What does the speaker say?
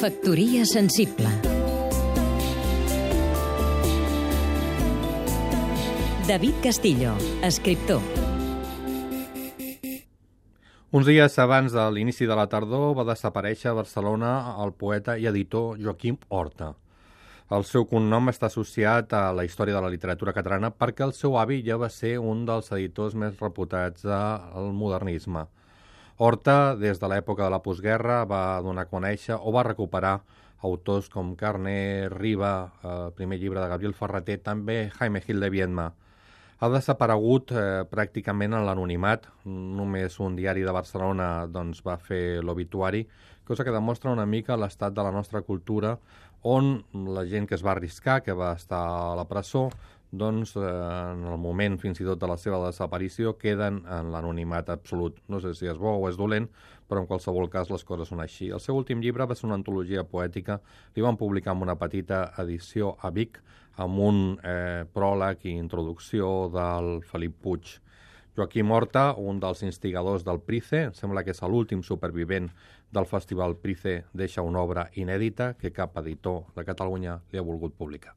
Factoria sensible David Castillo, escriptor Uns dies abans de l'inici de la tardor va desaparèixer a Barcelona el poeta i editor Joaquim Horta. El seu cognom està associat a la història de la literatura catalana perquè el seu avi ja va ser un dels editors més reputats del modernisme. Horta, des de l'època de la postguerra, va donar a conèixer o va recuperar autors com Carner, Riba, el primer llibre de Gabriel Ferreter, també Jaime Gil de Viedma. Ha desaparegut eh, pràcticament en l'anonimat. Només un diari de Barcelona doncs, va fer l'obituari, cosa que demostra una mica l'estat de la nostra cultura, on la gent que es va arriscar, que va estar a la presó, doncs eh, en el moment fins i tot de la seva desaparició queden en l'anonimat absolut. No sé si és bo o és dolent, però en qualsevol cas les coses són així. El seu últim llibre va ser una antologia poètica, li van publicar amb una petita edició a Vic, amb un eh, pròleg i introducció del Felip Puig. Joaquim Horta, un dels instigadors del Price, sembla que és l'últim supervivent del Festival Price, deixa una obra inèdita que cap editor de Catalunya li ha volgut publicar.